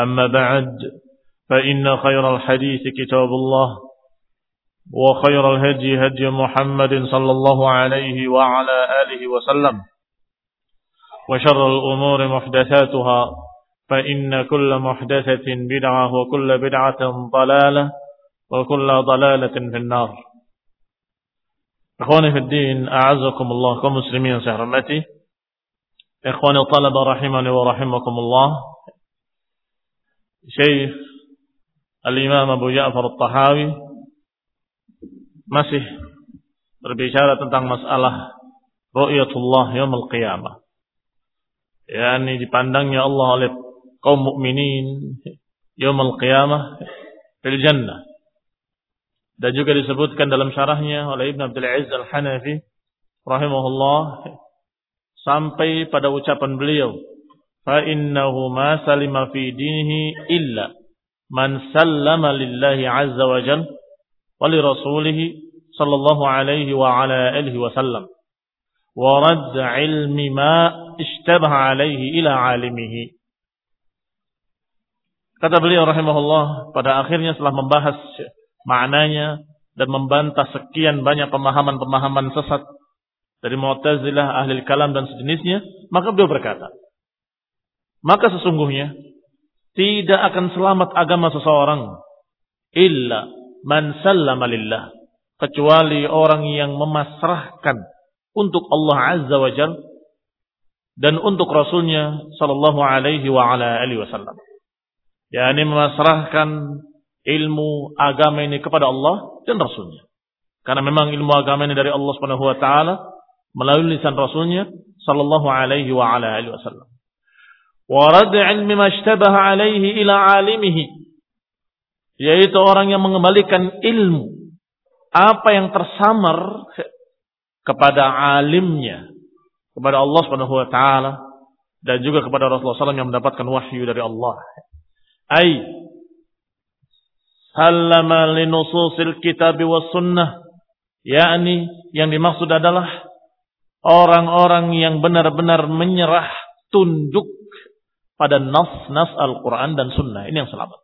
أما بعد فإن خير الحديث كتاب الله وخير الهدي هدي محمد صلى الله عليه وعلى آله وسلم وشر الأمور محدثاتها فإن كل محدثة بدعة وكل بدعة ضلالة وكل ضلالة في النار. إخواني في الدين أعزكم الله كمسلمين سهرمتي إخواني الطلبة رحمني ورحمكم الله. Syekh Al-Imam Abu Ja'far Al-Tahawi masih berbicara tentang masalah ru'yatullah yaumul qiyamah. yakni dipandangnya Allah oleh kaum mukminin yaumul qiyamah fil jannah. Dan juga disebutkan dalam syarahnya oleh Ibn Abdul Aziz Al-Hanafi rahimahullah sampai pada ucapan beliau fa innahuma salima fi dinihi illa man sallama lillahi azza wa jal wa li rasulih sallallahu alaihi wa ala alihi wa sallam. Wa radd ilmi ma ishtabaha alaihi ila alimihi. Kata beliau rahimahullah pada akhirnya setelah membahas maknanya dan membantah sekian banyak pemahaman-pemahaman sesat dari Mu'tazilah, Ahlul Kalam dan sejenisnya, maka beliau berkata, maka sesungguhnya tidak akan selamat agama seseorang illa man sallama lillah kecuali orang yang memasrahkan untuk Allah Azza wa Jal dan untuk Rasulnya Sallallahu Alaihi wa ala alihi Wasallam. yakni memasrahkan ilmu agama ini kepada Allah dan Rasulnya. Karena memang ilmu agama ini dari Allah Subhanahu Wa Taala melalui lisan Rasulnya Sallallahu Alaihi wa ala alihi Wasallam. Warad ilmi mashtabaha alaihi ila alimihi. Yaitu orang yang mengembalikan ilmu. Apa yang tersamar kepada alimnya. Kepada Allah subhanahu wa ta'ala. Dan juga kepada Rasulullah SAW yang mendapatkan wahyu dari Allah. Ay. Sallama linususil kitab wa sunnah. yakni yang dimaksud adalah orang-orang yang benar-benar menyerah tunduk pada nas-nas Al-Quran dan Sunnah. Ini yang selamat.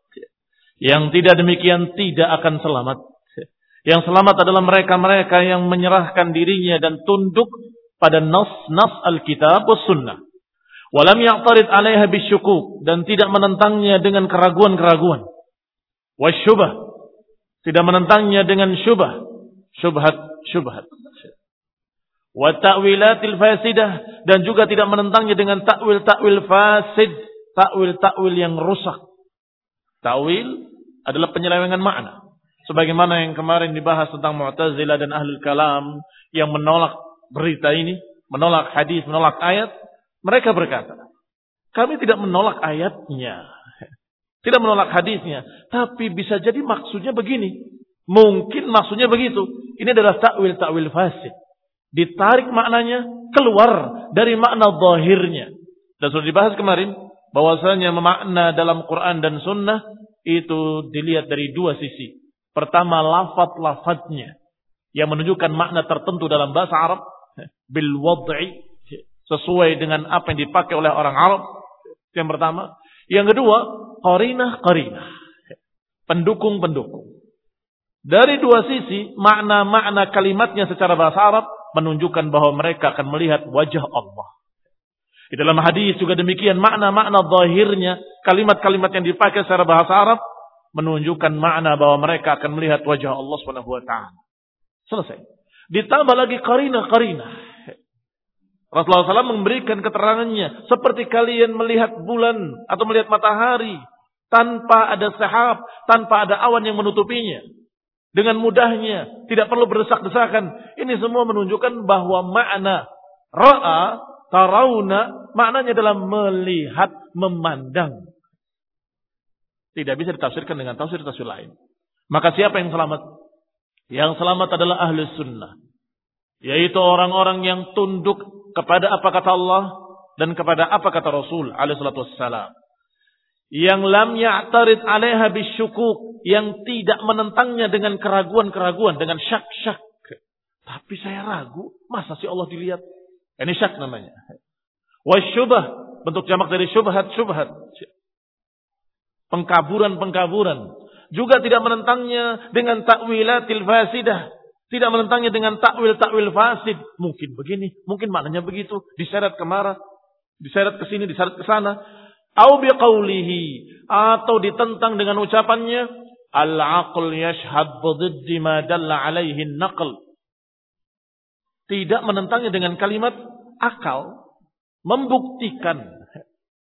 Yang tidak demikian tidak akan selamat. Yang selamat adalah mereka-mereka yang menyerahkan dirinya dan tunduk pada nas-nas Al-Kitab dan Sunnah. Walam ya'tarid alaiha bisyukuk. Dan tidak menentangnya dengan keraguan-keraguan. Wasyubah. Tidak menentangnya dengan syubah. Syubhat, syubhat. Wa ta'wilatil fasidah dan juga tidak menentangnya dengan takwil-takwil fasid, takwil-takwil yang rusak. Takwil adalah penyelewengan makna. Sebagaimana yang kemarin dibahas tentang Mu'tazilah dan Ahlul Kalam yang menolak berita ini, menolak hadis, menolak ayat, mereka berkata, kami tidak menolak ayatnya, tidak menolak hadisnya, tapi bisa jadi maksudnya begini. Mungkin maksudnya begitu. Ini adalah takwil-takwil fasid ditarik maknanya keluar dari makna zahirnya. Dan sudah dibahas kemarin bahwasanya memakna dalam Quran dan Sunnah itu dilihat dari dua sisi. Pertama lafat-lafatnya yang menunjukkan makna tertentu dalam bahasa Arab bil wad'i sesuai dengan apa yang dipakai oleh orang Arab. Yang pertama, yang kedua, qarinah-qarinah. Pendukung-pendukung. Dari dua sisi, makna-makna kalimatnya secara bahasa Arab menunjukkan bahwa mereka akan melihat wajah Allah. Di dalam hadis juga demikian makna-makna zahirnya kalimat-kalimat yang dipakai secara bahasa Arab menunjukkan makna bahwa mereka akan melihat wajah Allah Subhanahu wa taala. Selesai. Ditambah lagi karina-karina. Rasulullah SAW memberikan keterangannya. Seperti kalian melihat bulan atau melihat matahari. Tanpa ada sahab, tanpa ada awan yang menutupinya. Dengan mudahnya, tidak perlu berdesak-desakan. Ini semua menunjukkan bahwa makna ra'a, tarauna, maknanya adalah melihat, memandang. Tidak bisa ditafsirkan dengan tafsir-tafsir lain. Maka siapa yang selamat? Yang selamat adalah ahli sunnah. Yaitu orang-orang yang tunduk kepada apa kata Allah dan kepada apa kata Rasul alaihi salatu wassalam yang lam ya'tarid 'alaiha bisyukuk, yang tidak menentangnya dengan keraguan-keraguan, dengan syak-syak. Tapi saya ragu, masa sih Allah dilihat? Ini syak namanya. Wasyubah, bentuk jamak dari syubhat-syubhat. Pengkaburan-pengkaburan. Juga tidak menentangnya dengan takwilatil fasidah. Tidak menentangnya dengan takwil-takwil fasid. Mungkin begini, mungkin maknanya begitu. Diseret ke mana, diseret ke sini, diseret ke sana Au biqaulihi atau ditentang dengan ucapannya al-aql yashhad bididdi ma dalla alaihi naql. Tidak menentangnya dengan kalimat akal membuktikan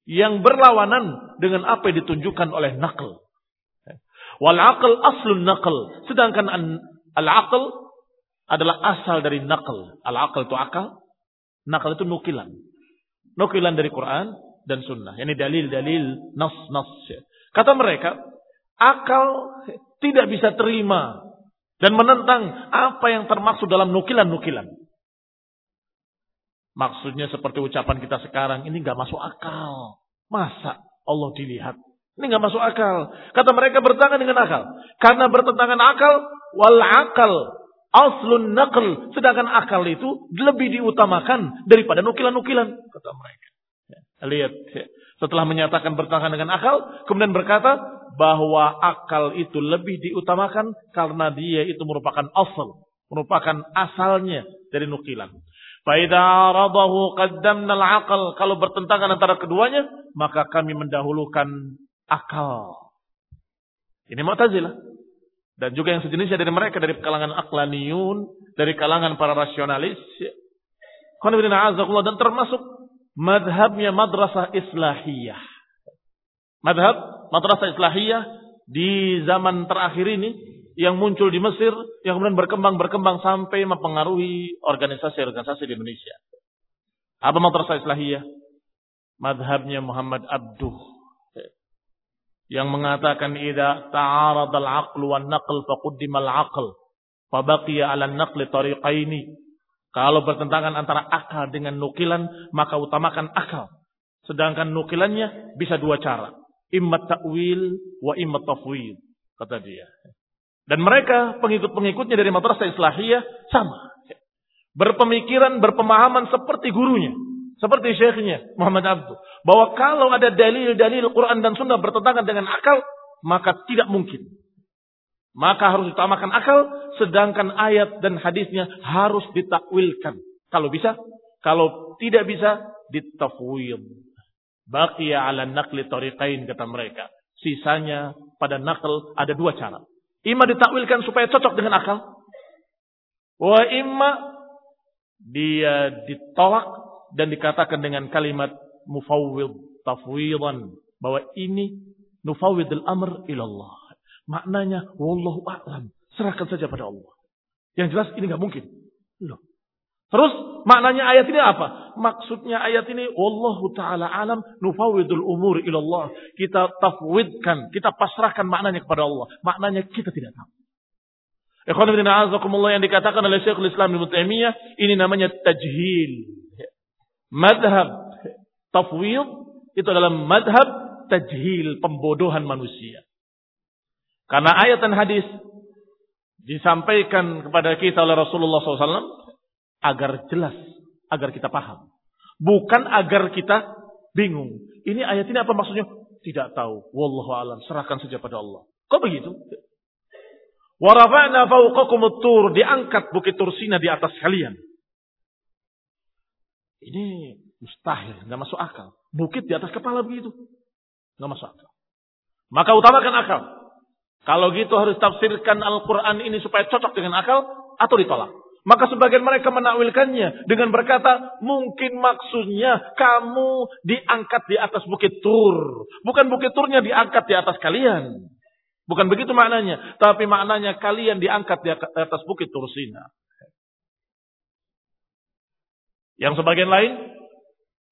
yang berlawanan dengan apa yang ditunjukkan oleh naql. Wal aql aslun naql. Sedangkan al-aql adalah asal dari naql. Al-aql itu akal, naql itu nukilan. Nukilan dari Quran, dan sunnah. Ini dalil-dalil nas-nas. Kata mereka, akal tidak bisa terima dan menentang apa yang termaksud dalam nukilan-nukilan. Maksudnya seperti ucapan kita sekarang, ini nggak masuk akal. Masa Allah dilihat? Ini nggak masuk akal. Kata mereka bertentangan dengan akal. Karena bertentangan akal, wal akal aslun naql. Sedangkan akal itu lebih diutamakan daripada nukilan-nukilan. Kata mereka. Lihat, setelah menyatakan bertentangan dengan akal, kemudian berkata bahwa akal itu lebih diutamakan karena dia itu merupakan asal, merupakan asalnya dari nukilan. Faida qaddamna. Kalau bertentangan antara keduanya, maka kami mendahulukan akal. Ini Mu'tazilah. Dan juga yang sejenisnya dari mereka dari kalangan aklaniyun, dari kalangan para rasionalis. Dan termasuk madhabnya madrasah islahiyah. Madhab madrasah islahiyah di zaman terakhir ini yang muncul di Mesir, yang kemudian berkembang-berkembang sampai mempengaruhi organisasi-organisasi di Indonesia. Apa madrasah islahiyah? Madhabnya Muhammad Abduh yang mengatakan idza ta'arad al-aql wan naql faqaddima al-aql fa baqiya 'ala an-naql tariqaini kalau bertentangan antara akal dengan nukilan, maka utamakan akal. Sedangkan nukilannya bisa dua cara. Imma ta'wil wa imma tafwid. Kata dia. Dan mereka, pengikut-pengikutnya dari madrasah islahiyah, sama. Berpemikiran, berpemahaman seperti gurunya. Seperti syekhnya, Muhammad Abdu. Bahwa kalau ada dalil-dalil Quran dan Sunnah bertentangan dengan akal, maka tidak mungkin. Maka harus ditamakan akal, sedangkan ayat dan hadisnya harus ditakwilkan. Kalau bisa, kalau tidak bisa, ditafwid. Baqiya ala nakli tariqain kata mereka. Sisanya pada nakal ada dua cara. Ima ditakwilkan supaya cocok dengan akal. Wa imma dia ditolak dan dikatakan dengan kalimat mufawwid tafwidan bahwa ini nufawwidul amr ilallah Maknanya, wallahu a'lam. Serahkan saja pada Allah. Yang jelas ini nggak mungkin. Loh. Terus maknanya ayat ini apa? Maksudnya ayat ini wallahu taala alam nufawidul umur ilallah. Kita tafwidkan, kita pasrahkan maknanya kepada Allah. Maknanya kita tidak tahu. Ikhwan bin azakumullah yang dikatakan oleh Syekhul Islam Ibnu Taimiyah ini namanya tajhil. Madhab tafwid itu adalah madhab tajhil, pembodohan manusia. Karena ayat dan hadis disampaikan kepada kita oleh Rasulullah SAW agar jelas, agar kita paham. Bukan agar kita bingung. Ini ayat ini apa maksudnya? Tidak tahu. Wallahu alam. Serahkan saja pada Allah. Kok begitu? Warafa'na fawqakum tur diangkat bukit Tursina di atas kalian. Ini mustahil, nggak masuk akal. Bukit di atas kepala begitu. Nggak masuk akal. Maka utamakan akal. Kalau gitu harus tafsirkan Al-Quran ini supaya cocok dengan akal atau ditolak. Maka sebagian mereka menakwilkannya dengan berkata, mungkin maksudnya kamu diangkat di atas bukit Tur. Bukan bukit Turnya diangkat di atas kalian. Bukan begitu maknanya. Tapi maknanya kalian diangkat di atas bukit Tursina. Yang sebagian lain,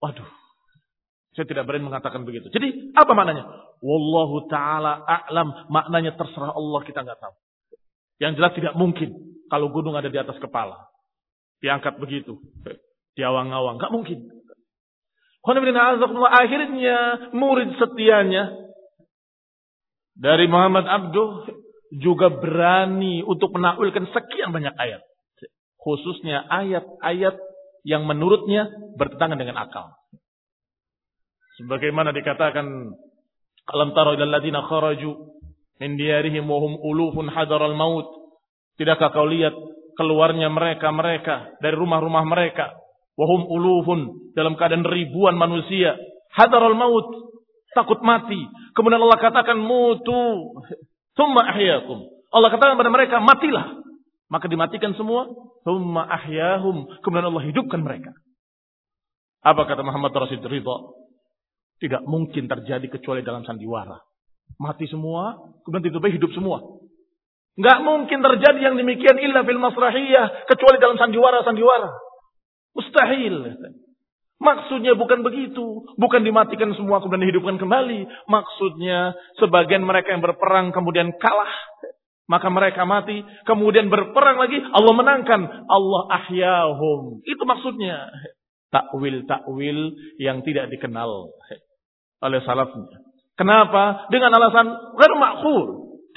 waduh, saya tidak berani mengatakan begitu. Jadi apa maknanya? Wallahu taala a'lam. Maknanya terserah Allah kita nggak tahu. Yang jelas tidak mungkin kalau gunung ada di atas kepala. Diangkat begitu. Diawang-awang. Nggak mungkin. Akhirnya murid setianya dari Muhammad Abduh juga berani untuk menakwilkan sekian banyak ayat. Khususnya ayat-ayat yang menurutnya bertentangan dengan akal. Sebagaimana dikatakan alam taro ilal ladina kharaju min diyarihim wa hum ulufun hadaral maut. Tidakkah kau lihat keluarnya mereka-mereka dari rumah-rumah mereka wahum ulufun dalam keadaan ribuan manusia hadaral maut takut mati kemudian Allah katakan mutu thumma ahyakum Allah katakan kepada mereka matilah maka dimatikan semua. Thumma ahyahum. Kemudian Allah hidupkan mereka. Apa kata Muhammad Rasid Ridha? Tidak mungkin terjadi kecuali dalam sandiwara. Mati semua, kemudian tiba-tiba hidup semua. Nggak mungkin terjadi yang demikian illa fil masrahiyah. Kecuali dalam sandiwara-sandiwara. Mustahil. Maksudnya bukan begitu. Bukan dimatikan semua kemudian dihidupkan kembali. Maksudnya sebagian mereka yang berperang kemudian kalah. Maka mereka mati. Kemudian berperang lagi. Allah menangkan. Allah ahyahum. Itu maksudnya. Takwil-takwil yang tidak dikenal oleh salafnya. Kenapa? Dengan alasan ghair.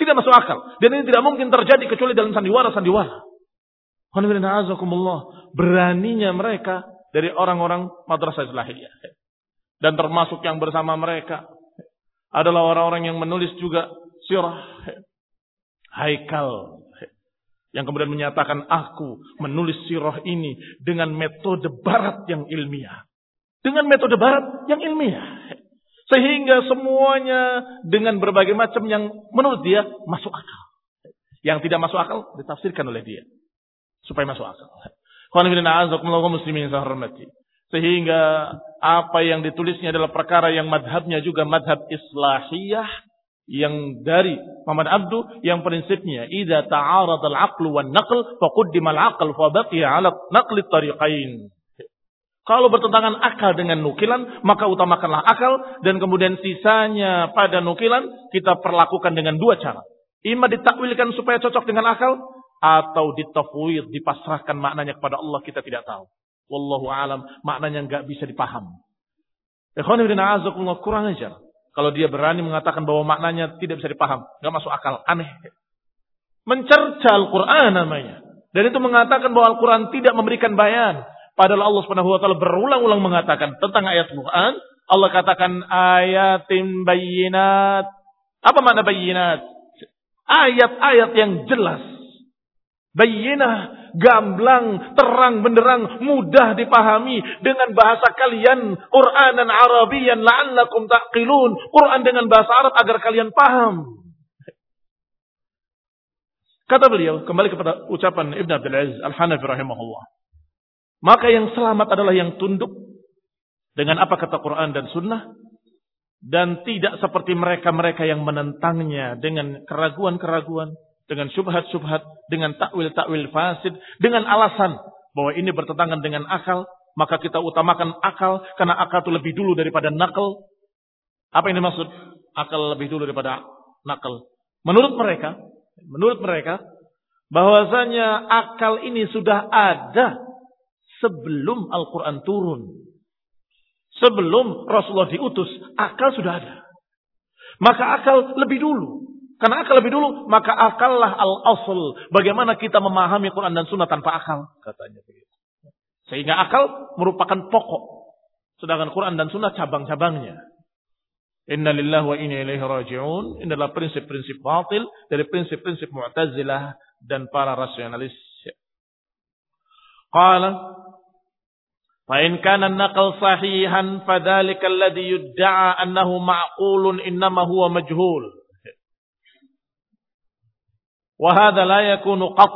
Tidak masuk akal. Dan ini tidak mungkin terjadi kecuali dalam sandiwara-sandiwara. Beraninya mereka dari orang-orang madrasah Islahiyah. Dan termasuk yang bersama mereka adalah orang-orang yang menulis juga sirah Haikal yang kemudian menyatakan aku menulis sirah ini dengan metode barat yang ilmiah. Dengan metode barat yang ilmiah. Sehingga semuanya dengan berbagai macam yang menurut dia masuk akal. Yang tidak masuk akal ditafsirkan oleh dia. Supaya masuk akal. Sehingga apa yang ditulisnya adalah perkara yang madhabnya juga madhab islahiyah yang dari Muhammad Abdu yang prinsipnya idza ta'arad al-aql wan naql faqaddima al-aql fa baqiya 'ala naql tariqain. Kalau bertentangan akal dengan nukilan, maka utamakanlah akal dan kemudian sisanya pada nukilan kita perlakukan dengan dua cara. Ima ditakwilkan supaya cocok dengan akal atau ditafwid, dipasrahkan maknanya kepada Allah kita tidak tahu. Wallahu alam, maknanya nggak bisa dipaham. Ikhwan kurang ajar. Kalau dia berani mengatakan bahwa maknanya tidak bisa dipaham, nggak masuk akal, aneh. Mencerca Al-Quran namanya. Dan itu mengatakan bahwa Al-Quran tidak memberikan bayan. Padahal Allah Subhanahu wa taala berulang-ulang mengatakan tentang ayat Quran, Allah katakan ayatin bayinat. Apa makna bayinat? Ayat-ayat yang jelas. Bayinah gamblang, terang benderang, mudah dipahami dengan bahasa kalian, Quranan Arabian la'allakum taqilun. Quran dengan bahasa Arab agar kalian paham. Kata beliau, kembali kepada ucapan Ibn Abdul Aziz Al-Hanafi rahimahullah. Maka yang selamat adalah yang tunduk dengan apa kata Quran dan Sunnah. Dan tidak seperti mereka-mereka yang menentangnya dengan keraguan-keraguan dengan syubhat-syubhat, dengan takwil-takwil fasid, dengan alasan bahwa ini bertentangan dengan akal, maka kita utamakan akal karena akal itu lebih dulu daripada nakal. Apa ini maksud? Akal lebih dulu daripada nakal. Menurut mereka, menurut mereka bahwasanya akal ini sudah ada sebelum Al-Qur'an turun. Sebelum Rasulullah diutus, akal sudah ada. Maka akal lebih dulu Karena akal lebih dulu, maka akallah al-asl. Bagaimana kita memahami Quran dan Sunnah tanpa akal? Katanya begitu. Sehingga akal merupakan pokok. Sedangkan Quran dan Sunnah cabang-cabangnya. Inna lillahi wa inna ilaihi raji'un. Ini adalah prinsip-prinsip batil dari prinsip-prinsip mu'tazilah dan para rasionalis. Qala Fa'in kana naqal sahihan fadhalika alladhi yudda'a annahu ma'qulun innama huwa majhul. Wahada la yakunu qat.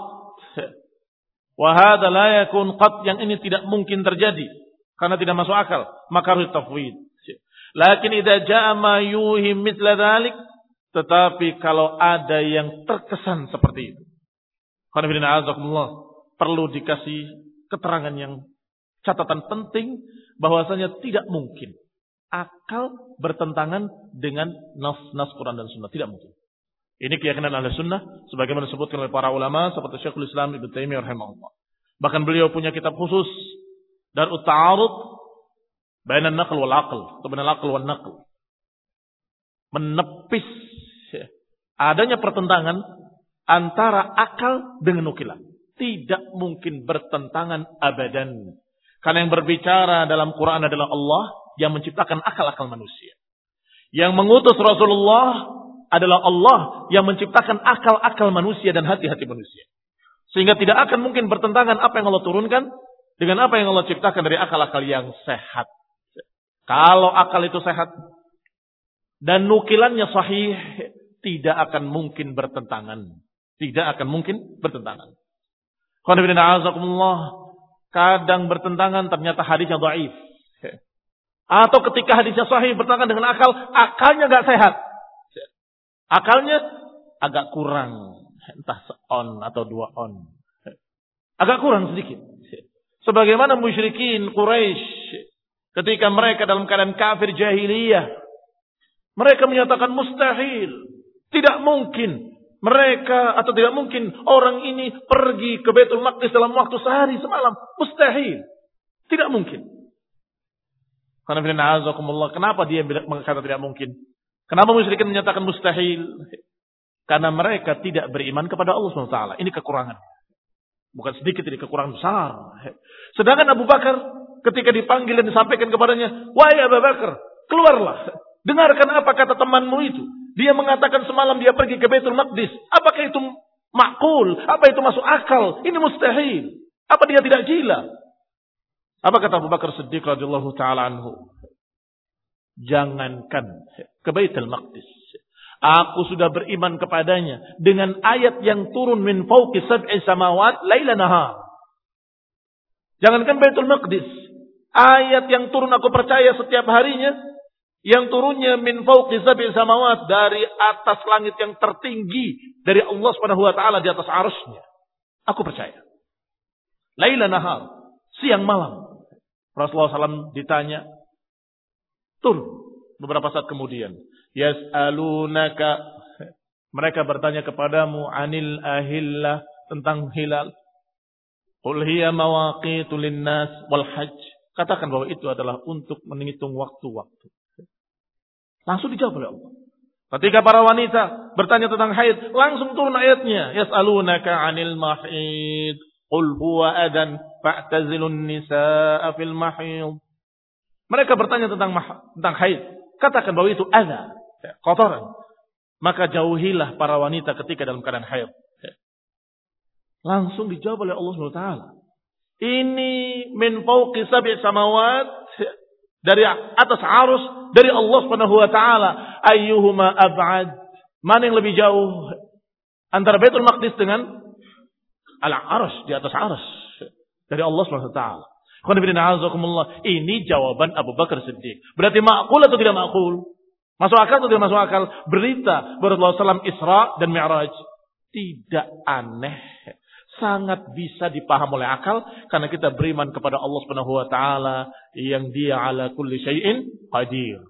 Wahada la yakun qat yang ini tidak mungkin terjadi karena tidak masuk akal, maka harus tafwid. Lakin idza jaa ma yuhim mithla dhalik, tetapi kalau ada yang terkesan seperti itu. Qanifidina azakumullah perlu dikasih keterangan yang catatan penting bahwasanya tidak mungkin akal bertentangan dengan nas-nas Quran dan Sunnah. Tidak mungkin. Ini keyakinan ahli sunnah sebagaimana disebutkan oleh para ulama seperti Syekhul Islam Ibnu Taimiyah rahimahullah. Bahkan beliau punya kitab khusus dan ta'arud baina naql wal aql atau baina aql wal naql. Menepis adanya pertentangan antara akal dengan nukilan. Tidak mungkin bertentangan abadan. Karena yang berbicara dalam Quran adalah Allah yang menciptakan akal-akal manusia. Yang mengutus Rasulullah adalah Allah yang menciptakan akal-akal manusia dan hati-hati manusia. Sehingga tidak akan mungkin bertentangan apa yang Allah turunkan dengan apa yang Allah ciptakan dari akal-akal yang sehat. Kalau akal itu sehat dan nukilannya sahih, tidak akan mungkin bertentangan. Tidak akan mungkin bertentangan. Kadang bertentangan ternyata hadisnya dhaif. Atau ketika hadisnya sahih bertentangan dengan akal, akalnya gak sehat. Akalnya agak kurang. Entah seon atau dua on. Agak kurang sedikit. Sebagaimana musyrikin Quraisy ketika mereka dalam keadaan kafir jahiliyah. Mereka menyatakan mustahil. Tidak mungkin mereka atau tidak mungkin orang ini pergi ke Baitul Maqdis dalam waktu sehari semalam. Mustahil. Tidak mungkin. Karena kenapa dia mengatakan tidak mungkin? Kenapa musyrikin menyatakan mustahil? Karena mereka tidak beriman kepada Allah SWT. Ini kekurangan. Bukan sedikit ini kekurangan besar. Sedangkan Abu Bakar ketika dipanggil dan disampaikan kepadanya, Wahai Abu Bakar, keluarlah. Dengarkan apa kata temanmu itu. Dia mengatakan semalam dia pergi ke Baitul Maqdis. Apakah itu makul? Apa itu masuk akal? Ini mustahil. Apa dia tidak gila? Apa kata Abu Bakar Siddiq radhiyallahu taala anhu? Jangankan ke Baitul Maqdis. Aku sudah beriman kepadanya dengan ayat yang turun min fauqi sab'i samawat laila nahar. Jangankan Baitul Maqdis. Ayat yang turun aku percaya setiap harinya yang turunnya min fauqi sab'i samawat dari atas langit yang tertinggi dari Allah Subhanahu wa taala di atas arusnya. Aku percaya. Laila nahar, siang malam. Rasulullah SAW ditanya, Turun. Beberapa saat kemudian. Yas'alunaka. Mereka bertanya kepadamu anil ahillah tentang hilal. Qul hiya mawaqitu linnas wal hajj. Katakan bahwa itu adalah untuk menghitung waktu-waktu. Langsung dijawab oleh Allah. Ketika para wanita bertanya tentang haid, langsung turun ayatnya. Yas'alunaka anil mahid. Qul huwa adan fa'tazilun nisa'a fil mahid. Mereka bertanya tentang tentang haid. Katakan bahwa itu ada kotoran. Maka jauhilah para wanita ketika dalam keadaan haid. Langsung dijawab oleh Allah SWT. Ini min fauqi sab'i samawat dari atas arus dari Allah Subhanahu wa taala ayyuhuma ab'ad mana yang lebih jauh antara Baitul Maqdis dengan al-arsh di atas arsh dari Allah Subhanahu wa taala ini jawaban Abu Bakar Siddiq. Berarti makul atau tidak makul? Masuk akal atau tidak masuk akal? Berita Rasulullah SAW Isra dan Mi'raj. Tidak aneh. Sangat bisa dipaham oleh akal. Karena kita beriman kepada Allah Subhanahu Wa Taala yang dia ala kulli syai'in qadir.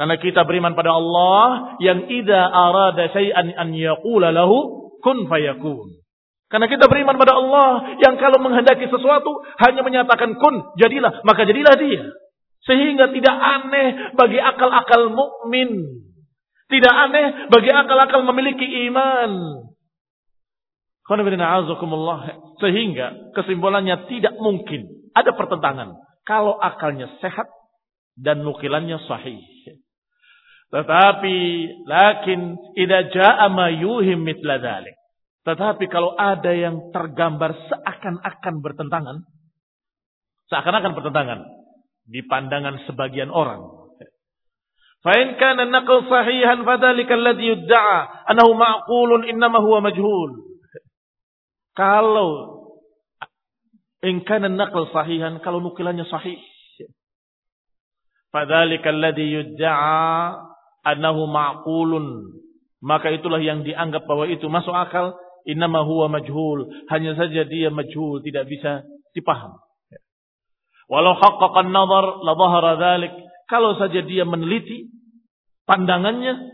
Karena kita beriman pada Allah yang ida arada syai'an an yaqula lahu kun fayakun. Karena kita beriman pada Allah yang kalau menghendaki sesuatu hanya menyatakan kun, jadilah, maka jadilah dia. Sehingga tidak aneh bagi akal-akal mukmin Tidak aneh bagi akal-akal memiliki iman. Sehingga kesimpulannya tidak mungkin ada pertentangan. Kalau akalnya sehat dan nukilannya sahih. Tetapi lakin idza jaa yuhim mitla dhalik. Tetapi kalau ada yang tergambar seakan-akan bertentangan, seakan-akan bertentangan di pandangan sebagian orang. Fa in kana naql sahihan fadzalika alladhi yudda'a annahu ma'qulun innama huwa majhul. Kalau in kana naql sahihan kalau nukilannya sahih. Fadzalika alladhi yudda'a annahu ma'qulun. Maka itulah yang dianggap bahwa itu masuk akal. Innama huwa majhul. Hanya saja dia majhul tidak bisa dipaham. Walau haqqaqan nazar la dhahara dhalik. Kalau saja dia meneliti pandangannya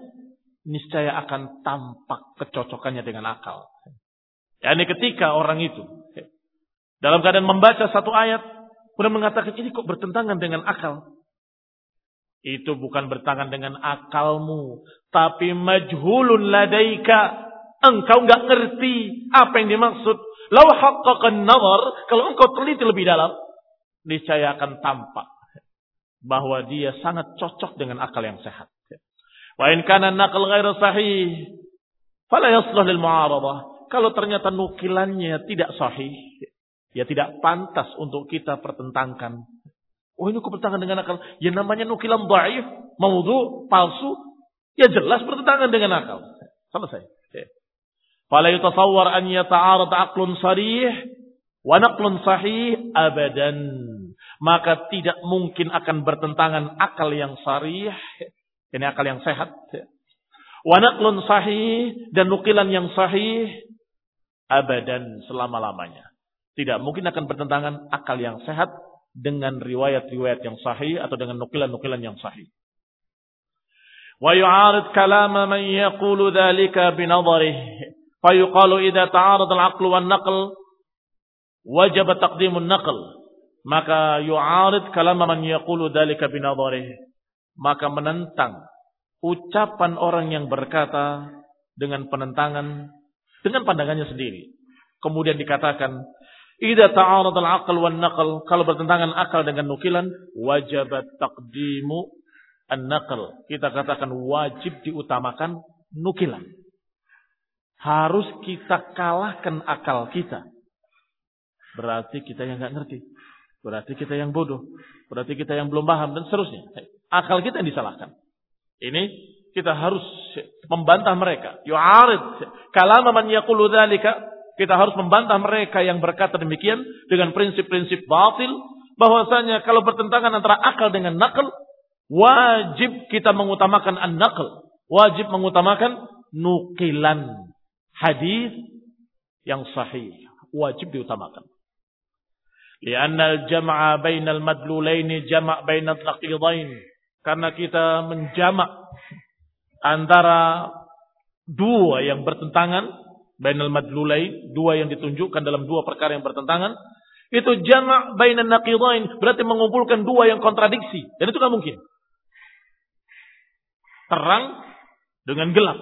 niscaya akan tampak kecocokannya dengan akal yakni ketika orang itu dalam keadaan membaca satu ayat kemudian mengatakan ini kok bertentangan dengan akal itu bukan bertangan dengan akalmu. Tapi majhulun ladaika. Engkau nggak ngerti apa yang dimaksud. Lau haqqaqan nazar. Kalau engkau teliti lebih dalam. Niscaya akan tampak. Bahwa dia sangat cocok dengan akal yang sehat. Wa in kana naql ghairu sahih. Fala yaslah lil mu'aradah. Kalau ternyata nukilannya tidak sahih. Ya tidak pantas untuk kita pertentangkan Oh ini bertentangan dengan akal. Ya namanya nukilan dhaif, maudhu, palsu. Ya jelas bertentangan dengan akal. Selesai. Fala yutasawwar an yata'arad aqlun sarih wa naqlun sahih abadan. Maka tidak mungkin akan bertentangan akal yang sarih. Ini akal yang sehat. Wa naqlun sahih dan nukilan yang sahih abadan selama-lamanya. Tidak mungkin akan bertentangan akal yang sehat dengan riwayat-riwayat yang sahih atau dengan nukilan-nukilan yang sahih. Wa yu'arid kalama man yaqulu dhalika binadharih. Fayuqalu idza ta'arad al-aql wan naql wajib taqdim an-naql. Maka yu'arid kalama man yaqulu dhalika binadharih. Maka menentang ucapan orang yang berkata dengan penentangan dengan pandangannya sendiri. Kemudian dikatakan Ida ta'arad al-aql wan naql, kalau bertentangan akal dengan nukilan, wajib taqdimu an-naql. Kita katakan wajib diutamakan nukilan. Harus kita kalahkan akal kita. Berarti kita yang nggak ngerti. Berarti kita yang bodoh. Berarti kita yang belum paham dan seterusnya. Akal kita yang disalahkan. Ini kita harus membantah mereka. Yu'arid kalama man yaqulu dzalika kita harus membantah mereka yang berkata demikian dengan prinsip-prinsip batil. Bahwasanya kalau bertentangan antara akal dengan nakal, wajib kita mengutamakan an-nakal. Wajib mengutamakan nukilan hadis yang sahih. Wajib diutamakan. Lianna al-jam'a bainal madlulaini jama' bainal naqidain. Karena kita menjamak antara dua yang bertentangan bainal madlulain, dua yang ditunjukkan dalam dua perkara yang bertentangan, itu jama' bainan naqidain, berarti mengumpulkan dua yang kontradiksi. Dan itu kan mungkin. Terang dengan gelap.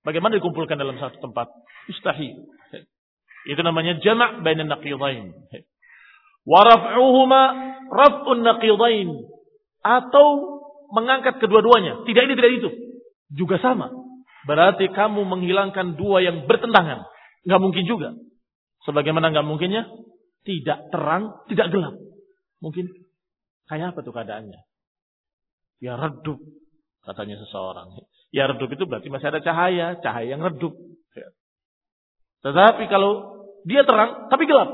Bagaimana dikumpulkan dalam satu tempat? Mustahil. Itu namanya jama' bainan naqidain. Wa raf'uhuma raf'un naqidain. Atau mengangkat kedua-duanya. Tidak ini, tidak itu. Juga sama. Berarti kamu menghilangkan dua yang bertentangan. Nggak mungkin juga. Sebagaimana nggak mungkinnya, tidak terang, tidak gelap. Mungkin kayak apa tuh keadaannya? Ya redup, katanya seseorang. Ya redup itu berarti masih ada cahaya, cahaya yang redup. Tetapi kalau dia terang tapi gelap,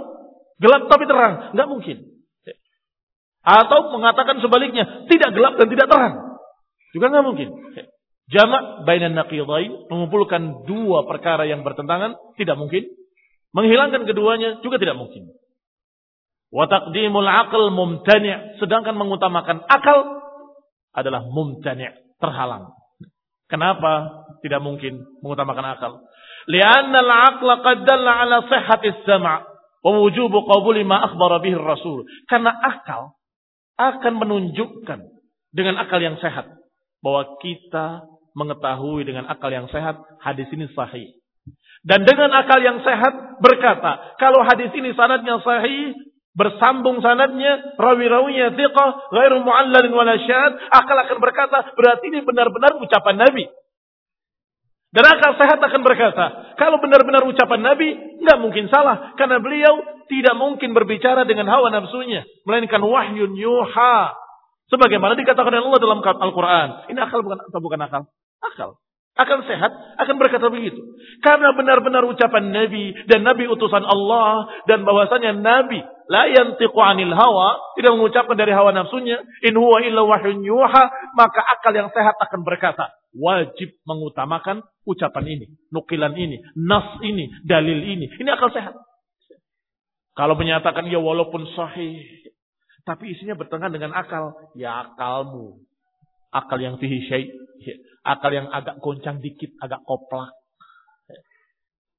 gelap tapi terang, nggak mungkin. Atau mengatakan sebaliknya, tidak gelap dan tidak terang, juga nggak mungkin. Jamak bainan naqidain, mengumpulkan dua perkara yang bertentangan, tidak mungkin. Menghilangkan keduanya juga tidak mungkin. Wa taqdimul aql mumtani', sedangkan mengutamakan akal adalah mumtani', terhalang. Kenapa tidak mungkin mengutamakan akal? Lianna al-aqla qad dalla ala sihhati sama' wa wujubu qabuli ma akhbara bihi rasul Karena akal akan menunjukkan dengan akal yang sehat bahwa kita mengetahui dengan akal yang sehat hadis ini sahih. Dan dengan akal yang sehat berkata, kalau hadis ini sanadnya sahih, bersambung sanadnya, rawi-rawinya thiqah, ghairu mu'allalin wala syad, akal akan berkata, berarti ini benar-benar ucapan Nabi. Dan akal sehat akan berkata, kalau benar-benar ucapan Nabi, nggak mungkin salah. Karena beliau tidak mungkin berbicara dengan hawa nafsunya. Melainkan wahyun yuha. Sebagaimana dikatakan oleh Allah dalam Al-Quran. Ini akal bukan atau bukan akal? Akal akan sehat, akan berkata begitu. Karena benar-benar ucapan Nabi dan Nabi utusan Allah dan bahwasanya Nabi la yantiqu anil hawa, tidak mengucapkan dari hawa nafsunya, in huwa illa wahyun yuha, maka akal yang sehat akan berkata, wajib mengutamakan ucapan ini, nukilan ini, nas ini, dalil ini. Ini akal sehat. Kalau menyatakan ya walaupun sahih, tapi isinya bertengkar dengan akal, ya akalmu. Akal yang fihi syait akal yang agak goncang dikit, agak koplak.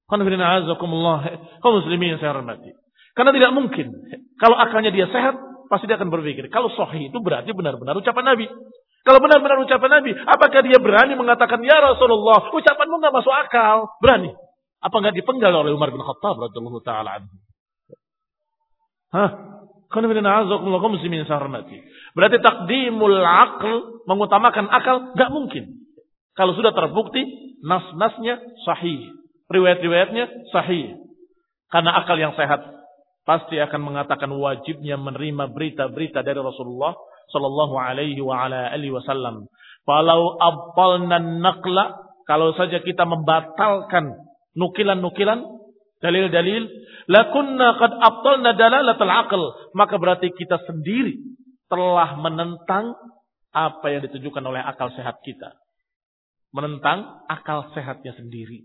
Kau muslimin yang saya hormati. Karena tidak mungkin. Kalau akalnya dia sehat, pasti dia akan berpikir. Kalau sahih itu berarti benar-benar ucapan Nabi. Kalau benar-benar ucapan Nabi, apakah dia berani mengatakan, Ya Rasulullah, ucapanmu nggak masuk akal? Berani. Apa nggak dipenggal oleh Umar bin Khattab radhiyallahu taala anhu? Hah? muslimin saya hormati. Berarti takdimul akal mengutamakan akal nggak mungkin. Kalau sudah terbukti nas-nasnya sahih, riwayat-riwayatnya sahih. Karena akal yang sehat pasti akan mengatakan wajibnya menerima berita-berita dari Rasulullah sallallahu alaihi wa ala alihi wasallam. Falau abtalna naqla kalau saja kita membatalkan nukilan-nukilan dalil-dalil lakunna qad abtalna dalalatul aql maka berarti kita sendiri telah menentang apa yang ditujukan oleh akal sehat kita menentang akal sehatnya sendiri.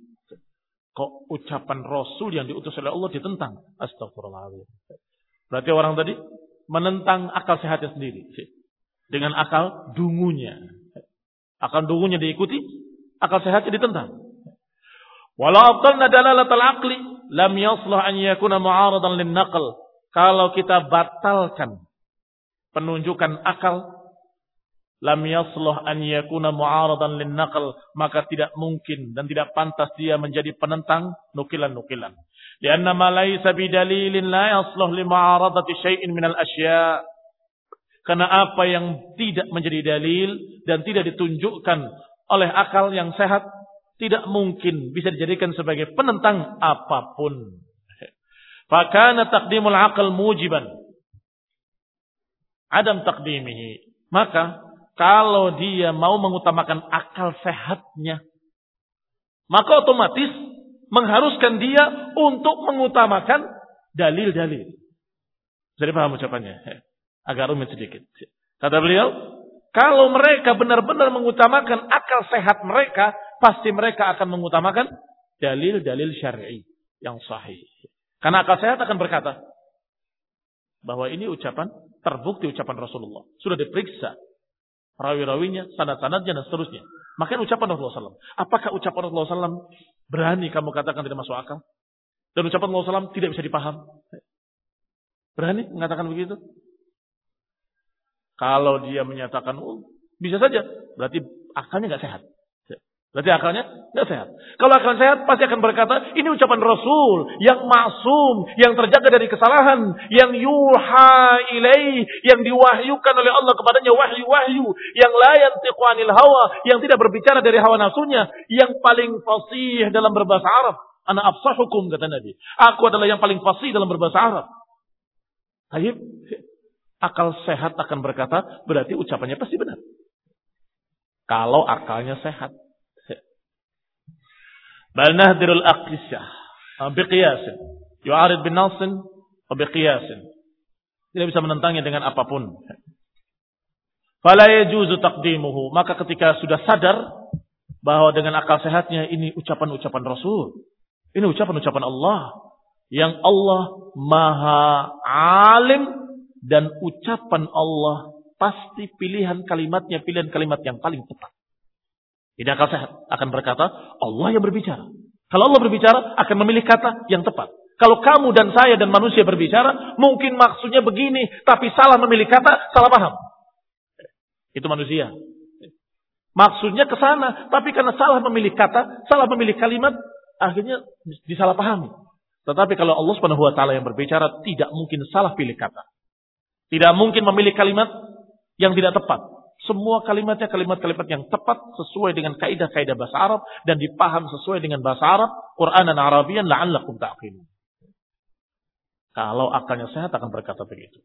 Kok ucapan Rasul yang diutus oleh Allah ditentang? Astagfirullahaladzim. Berarti orang tadi menentang akal sehatnya sendiri. Dengan akal dungunya. Akal dungunya diikuti, akal sehatnya ditentang. Walau abtalna dalalatal aqli lam yaslah an yakuna mu'aradan lin naql. Kalau kita batalkan penunjukan akal lam yasluh an yakuna mu'aradan lin naql maka tidak mungkin dan tidak pantas dia menjadi penentang nukilan-nukilan ma laysa bidalilin la yasluh li mu'aradati syai'in minal asya' karena apa yang tidak menjadi dalil dan tidak ditunjukkan oleh akal yang sehat tidak mungkin bisa dijadikan sebagai penentang apa pun. Fakana taqdimul aql mujiban. Adam taqdimihi. Maka kalau dia mau mengutamakan akal sehatnya, maka otomatis mengharuskan dia untuk mengutamakan dalil-dalil. Jadi paham ucapannya? Agak rumit sedikit. Kata beliau, kalau mereka benar-benar mengutamakan akal sehat mereka, pasti mereka akan mengutamakan dalil-dalil syar'i yang sahih. Karena akal sehat akan berkata bahwa ini ucapan terbukti ucapan Rasulullah. Sudah diperiksa rawi-rawinya, sanad-sanadnya dan seterusnya. Makanya ucapan Rasulullah SAW. Apakah ucapan Rasulullah SAW berani kamu katakan tidak masuk akal? Dan ucapan Rasulullah SAW tidak bisa dipaham? Berani mengatakan begitu? Kalau dia menyatakan, oh, bisa saja. Berarti akalnya nggak sehat. Berarti akalnya tidak sehat. Kalau akal sehat pasti akan berkata, ini ucapan Rasul yang maksum, yang terjaga dari kesalahan, yang yuha ilaih, yang diwahyukan oleh Allah kepadanya wahyu-wahyu, yang layan tiqwanil hawa, yang tidak berbicara dari hawa nafsunya, yang paling fasih dalam berbahasa Arab. Anak hukum kata Nabi. Aku adalah yang paling fasih dalam berbahasa Arab. Taib, akal sehat akan berkata, berarti ucapannya pasti benar. Kalau akalnya sehat. بل نهدر الأقيسة بقياس يعارض بالنص وبقياس tidak bisa menentangnya dengan apapun fala yajuzu taqdimuhu maka ketika sudah sadar bahwa dengan akal sehatnya ini ucapan-ucapan Rasul ini ucapan-ucapan Allah yang Allah maha alim dan ucapan Allah pasti pilihan kalimatnya pilihan kalimat yang paling tepat ini akal sehat. Akan berkata, Allah yang berbicara. Kalau Allah berbicara, akan memilih kata yang tepat. Kalau kamu dan saya dan manusia berbicara, mungkin maksudnya begini, tapi salah memilih kata, salah paham. Itu manusia. Maksudnya ke sana, tapi karena salah memilih kata, salah memilih kalimat, akhirnya disalahpahami. Tetapi kalau Allah Subhanahu wa taala yang berbicara tidak mungkin salah pilih kata. Tidak mungkin memilih kalimat yang tidak tepat. Semua kalimatnya kalimat-kalimat yang tepat sesuai dengan kaidah-kaidah bahasa Arab dan dipaham sesuai dengan bahasa Arab, Quran dan Arabian la'allakum ta'qilun. Kalau akalnya sehat akan berkata begitu.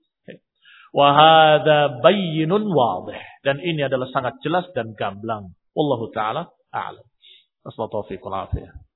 Wahada bayyinun wadih. Dan ini adalah sangat jelas dan gamblang. Wallahu ta'ala a'lam. Assalamualaikum warahmatullahi wabarakatuh.